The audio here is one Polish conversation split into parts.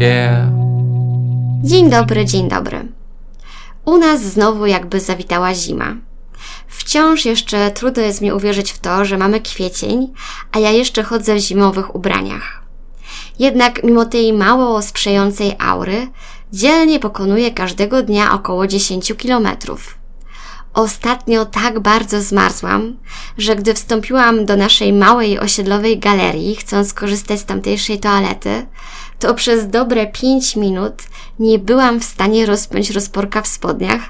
Yeah. Dzień dobry, dzień dobry. U nas znowu jakby zawitała zima. Wciąż jeszcze trudno jest mi uwierzyć w to, że mamy kwiecień, a ja jeszcze chodzę w zimowych ubraniach. Jednak mimo tej mało sprzyjającej aury, dzielnie pokonuję każdego dnia około 10 kilometrów. Ostatnio tak bardzo zmarzłam, że gdy wstąpiłam do naszej małej osiedlowej galerii, chcąc skorzystać z tamtejszej toalety, to przez dobre pięć minut nie byłam w stanie rozpiąć rozporka w spodniach,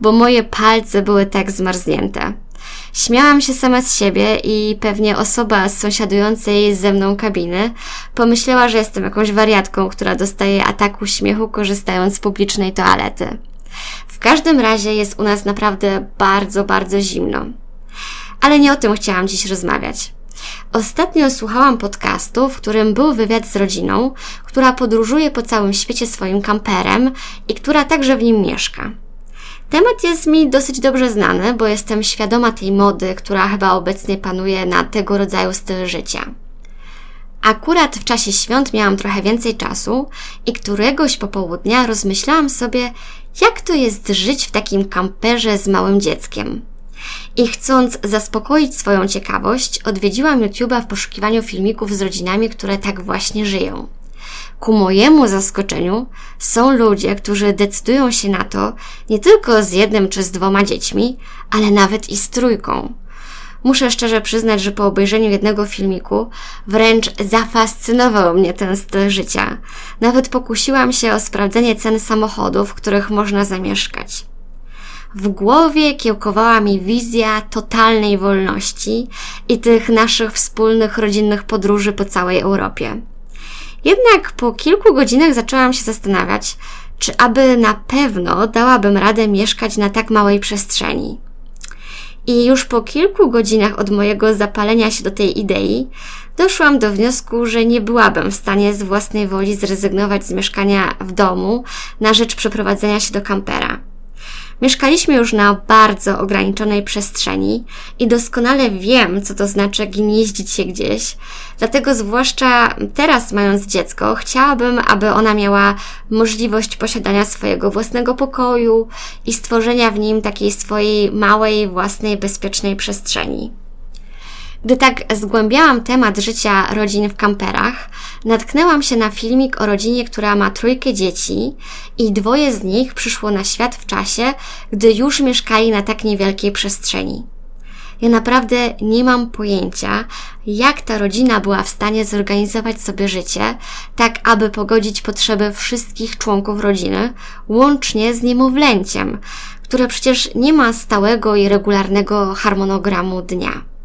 bo moje palce były tak zmarznięte. Śmiałam się sama z siebie i pewnie osoba z sąsiadującej ze mną kabiny pomyślała, że jestem jakąś wariatką, która dostaje ataku śmiechu korzystając z publicznej toalety. W każdym razie jest u nas naprawdę bardzo, bardzo zimno. Ale nie o tym chciałam dziś rozmawiać. Ostatnio słuchałam podcastu, w którym był wywiad z rodziną, która podróżuje po całym świecie swoim kamperem i która także w nim mieszka. Temat jest mi dosyć dobrze znany, bo jestem świadoma tej mody, która chyba obecnie panuje na tego rodzaju styl życia. Akurat w czasie świąt miałam trochę więcej czasu i któregoś popołudnia rozmyślałam sobie, jak to jest żyć w takim kamperze z małym dzieckiem. I chcąc zaspokoić swoją ciekawość, odwiedziłam YouTube'a w poszukiwaniu filmików z rodzinami, które tak właśnie żyją. Ku mojemu zaskoczeniu są ludzie, którzy decydują się na to nie tylko z jednym czy z dwoma dziećmi, ale nawet i z trójką. Muszę szczerze przyznać, że po obejrzeniu jednego filmiku wręcz zafascynował mnie ten styl życia. Nawet pokusiłam się o sprawdzenie cen samochodów, w których można zamieszkać. W głowie kiełkowała mi wizja totalnej wolności i tych naszych wspólnych rodzinnych podróży po całej Europie. Jednak po kilku godzinach zaczęłam się zastanawiać, czy aby na pewno dałabym radę mieszkać na tak małej przestrzeni. I już po kilku godzinach od mojego zapalenia się do tej idei, doszłam do wniosku, że nie byłabym w stanie z własnej woli zrezygnować z mieszkania w domu na rzecz przeprowadzenia się do kampera. Mieszkaliśmy już na bardzo ograniczonej przestrzeni i doskonale wiem, co to znaczy gnieździć się gdzieś. Dlatego zwłaszcza teraz mając dziecko, chciałabym, aby ona miała możliwość posiadania swojego własnego pokoju i stworzenia w nim takiej swojej małej, własnej, bezpiecznej przestrzeni. Gdy tak zgłębiałam temat życia rodzin w kamperach, natknęłam się na filmik o rodzinie, która ma trójkę dzieci i dwoje z nich przyszło na świat w czasie, gdy już mieszkali na tak niewielkiej przestrzeni. Ja naprawdę nie mam pojęcia, jak ta rodzina była w stanie zorganizować sobie życie, tak aby pogodzić potrzeby wszystkich członków rodziny, łącznie z niemowlęciem, które przecież nie ma stałego i regularnego harmonogramu dnia.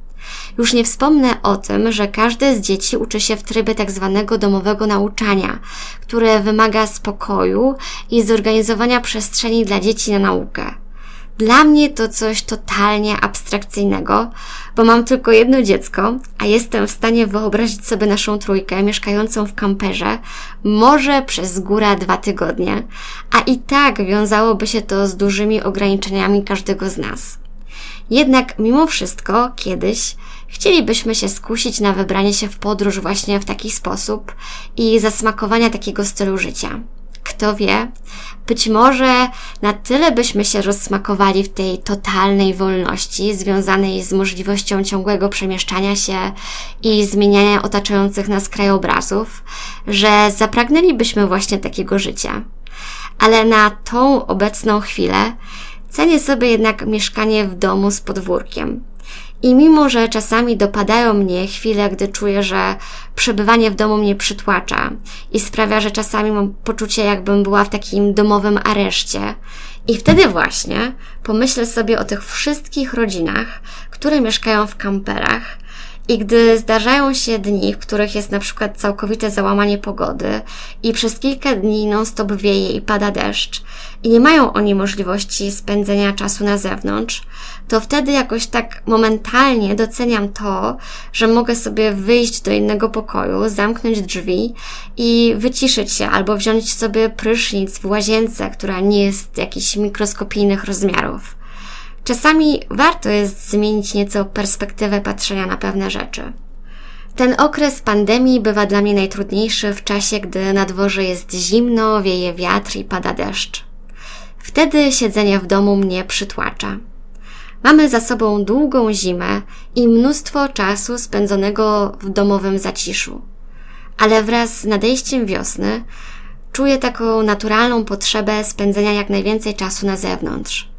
Już nie wspomnę o tym, że każde z dzieci uczy się w trybie tak zwanego domowego nauczania, które wymaga spokoju i zorganizowania przestrzeni dla dzieci na naukę. Dla mnie to coś totalnie abstrakcyjnego, bo mam tylko jedno dziecko, a jestem w stanie wyobrazić sobie naszą trójkę mieszkającą w kamperze, może przez góra dwa tygodnie, a i tak wiązałoby się to z dużymi ograniczeniami każdego z nas. Jednak mimo wszystko kiedyś chcielibyśmy się skusić na wybranie się w podróż właśnie w taki sposób i zasmakowania takiego stylu życia. Kto wie, być może na tyle byśmy się rozsmakowali w tej totalnej wolności związanej z możliwością ciągłego przemieszczania się i zmieniania otaczających nas krajobrazów, że zapragnęlibyśmy właśnie takiego życia. Ale na tą obecną chwilę Cenię sobie jednak mieszkanie w domu z podwórkiem. I mimo, że czasami dopadają mnie chwile, gdy czuję, że przebywanie w domu mnie przytłacza i sprawia, że czasami mam poczucie, jakbym była w takim domowym areszcie. I wtedy właśnie pomyślę sobie o tych wszystkich rodzinach, które mieszkają w kamperach I gdy zdarzają się dni, w których jest na przykład całkowite załamanie pogody i przez kilka dni non-stop wieje i pada deszcz i nie mają oni możliwości spędzenia czasu na zewnątrz, to wtedy jakoś tak momentalnie doceniam to, że mogę sobie wyjść do innego pokoju, zamknąć drzwi i wyciszyć się albo wziąć sobie prysznic w łazience, która nie jest jakichś mikroskopijnych rozmiarów. Czasami warto jest zmienić nieco perspektywę patrzenia na pewne rzeczy. Ten okres pandemii bywa dla mnie najtrudniejszy w czasie, gdy na dworze jest zimno, wieje wiatr i pada deszcz. Wtedy siedzenie w domu mnie przytłacza. Mamy za sobą długą zimę i mnóstwo czasu spędzonego w domowym zaciszu. Ale wraz z nadejściem wiosny czuję taką naturalną potrzebę spędzenia jak najwięcej czasu na zewnątrz.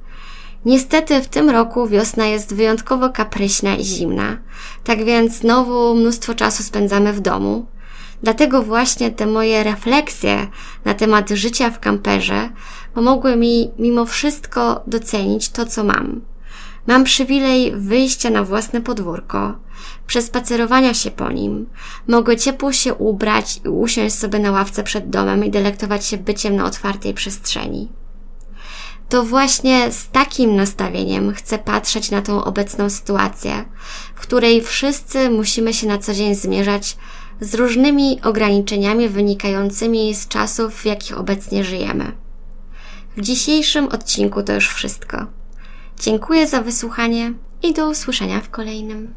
Niestety w tym roku wiosna jest wyjątkowo kapryśna i zimna, tak więc znowu mnóstwo czasu spędzamy w domu. Dlatego właśnie te moje refleksje na temat życia w kamperze pomogły mi mimo wszystko docenić to, co mam. Mam przywilej wyjścia na własne podwórko, przespacerowania się po nim. Mogę ciepło się ubrać i usiąść sobie na ławce przed domem i delektować się byciem na otwartej przestrzeni to właśnie z takim nastawieniem chcę patrzeć na tą obecną sytuację, w której wszyscy musimy się na co dzień zmierzać z różnymi ograniczeniami wynikającymi z czasów, w jakich obecnie żyjemy. W dzisiejszym odcinku to już wszystko. Dziękuję za wysłuchanie i do usłyszenia w kolejnym.